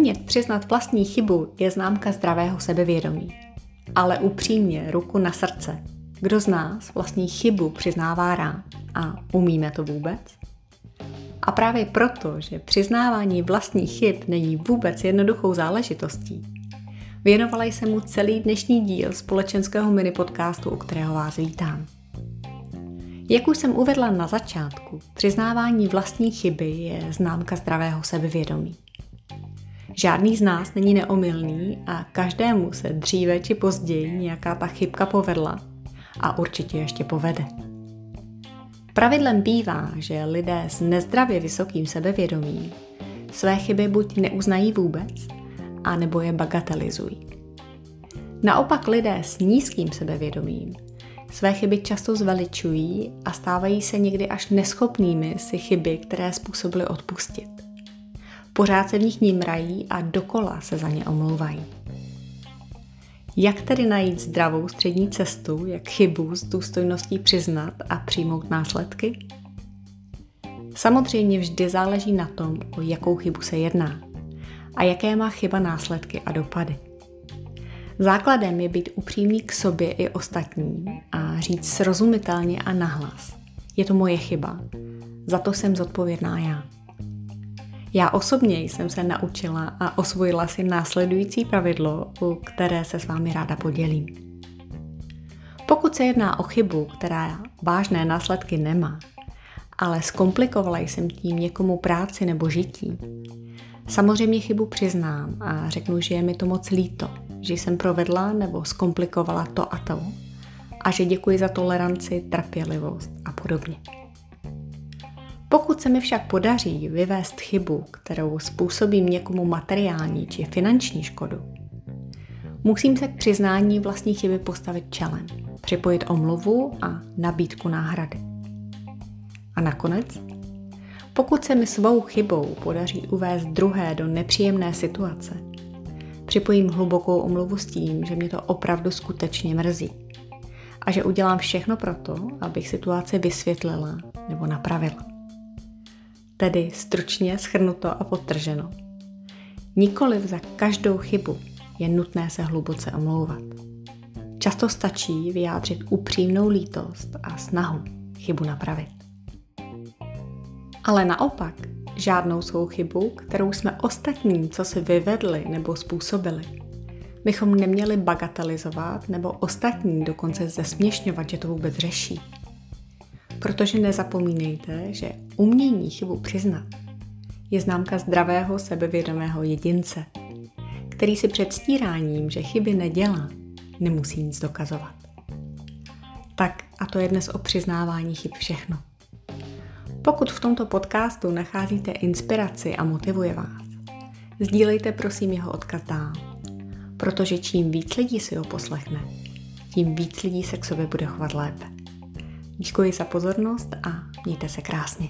Umět přiznat vlastní chybu je známka zdravého sebevědomí. Ale upřímně, ruku na srdce, kdo z nás vlastní chybu přiznává rád a umíme to vůbec? A právě proto, že přiznávání vlastních chyb není vůbec jednoduchou záležitostí, věnovala jsem mu celý dnešní díl společenského mini podcastu, u kterého vás vítám. Jak už jsem uvedla na začátku, přiznávání vlastní chyby je známka zdravého sebevědomí. Žádný z nás není neomylný a každému se dříve či později nějaká ta chybka povedla a určitě ještě povede. Pravidlem bývá, že lidé s nezdravě vysokým sebevědomím své chyby buď neuznají vůbec, anebo je bagatelizují. Naopak lidé s nízkým sebevědomím své chyby často zveličují a stávají se někdy až neschopnými si chyby, které způsobily odpustit. Pořád se v nich nímrají a dokola se za ně omlouvají. Jak tedy najít zdravou střední cestu, jak chybu s důstojností přiznat a přijmout následky? Samozřejmě vždy záleží na tom, o jakou chybu se jedná a jaké má chyba následky a dopady. Základem je být upřímný k sobě i ostatním a říct srozumitelně a nahlas. Je to moje chyba. Za to jsem zodpovědná já. Já osobně jsem se naučila a osvojila si následující pravidlo, u které se s vámi ráda podělím. Pokud se jedná o chybu, která vážné následky nemá, ale zkomplikovala jsem tím někomu práci nebo žití, samozřejmě chybu přiznám a řeknu, že je mi to moc líto, že jsem provedla nebo zkomplikovala to a to a že děkuji za toleranci, trpělivost a podobně. Pokud se mi však podaří vyvést chybu, kterou způsobím někomu materiální či finanční škodu, musím se k přiznání vlastní chyby postavit čelem, připojit omluvu a nabídku náhrady. A nakonec, pokud se mi svou chybou podaří uvést druhé do nepříjemné situace, připojím hlubokou omluvu s tím, že mě to opravdu skutečně mrzí a že udělám všechno proto, abych situaci vysvětlila nebo napravila. Tedy stručně schrnuto a potrženo. Nikoliv za každou chybu je nutné se hluboce omlouvat. Často stačí vyjádřit upřímnou lítost a snahu chybu napravit. Ale naopak, žádnou svou chybu, kterou jsme ostatní, co si vyvedli nebo způsobili, bychom neměli bagatelizovat nebo ostatní dokonce zesměšňovat, že to vůbec řeší. Protože nezapomínejte, že umění chybu přiznat je známka zdravého sebevědomého jedince, který si předstíráním, že chyby nedělá, nemusí nic dokazovat. Tak a to je dnes o přiznávání chyb všechno. Pokud v tomto podcastu nacházíte inspiraci a motivuje vás, sdílejte prosím jeho odkaz dál, protože čím víc lidí si ho poslechne, tím víc lidí se k sobě bude chovat lépe. Děkuji za pozornost a mějte se krásně.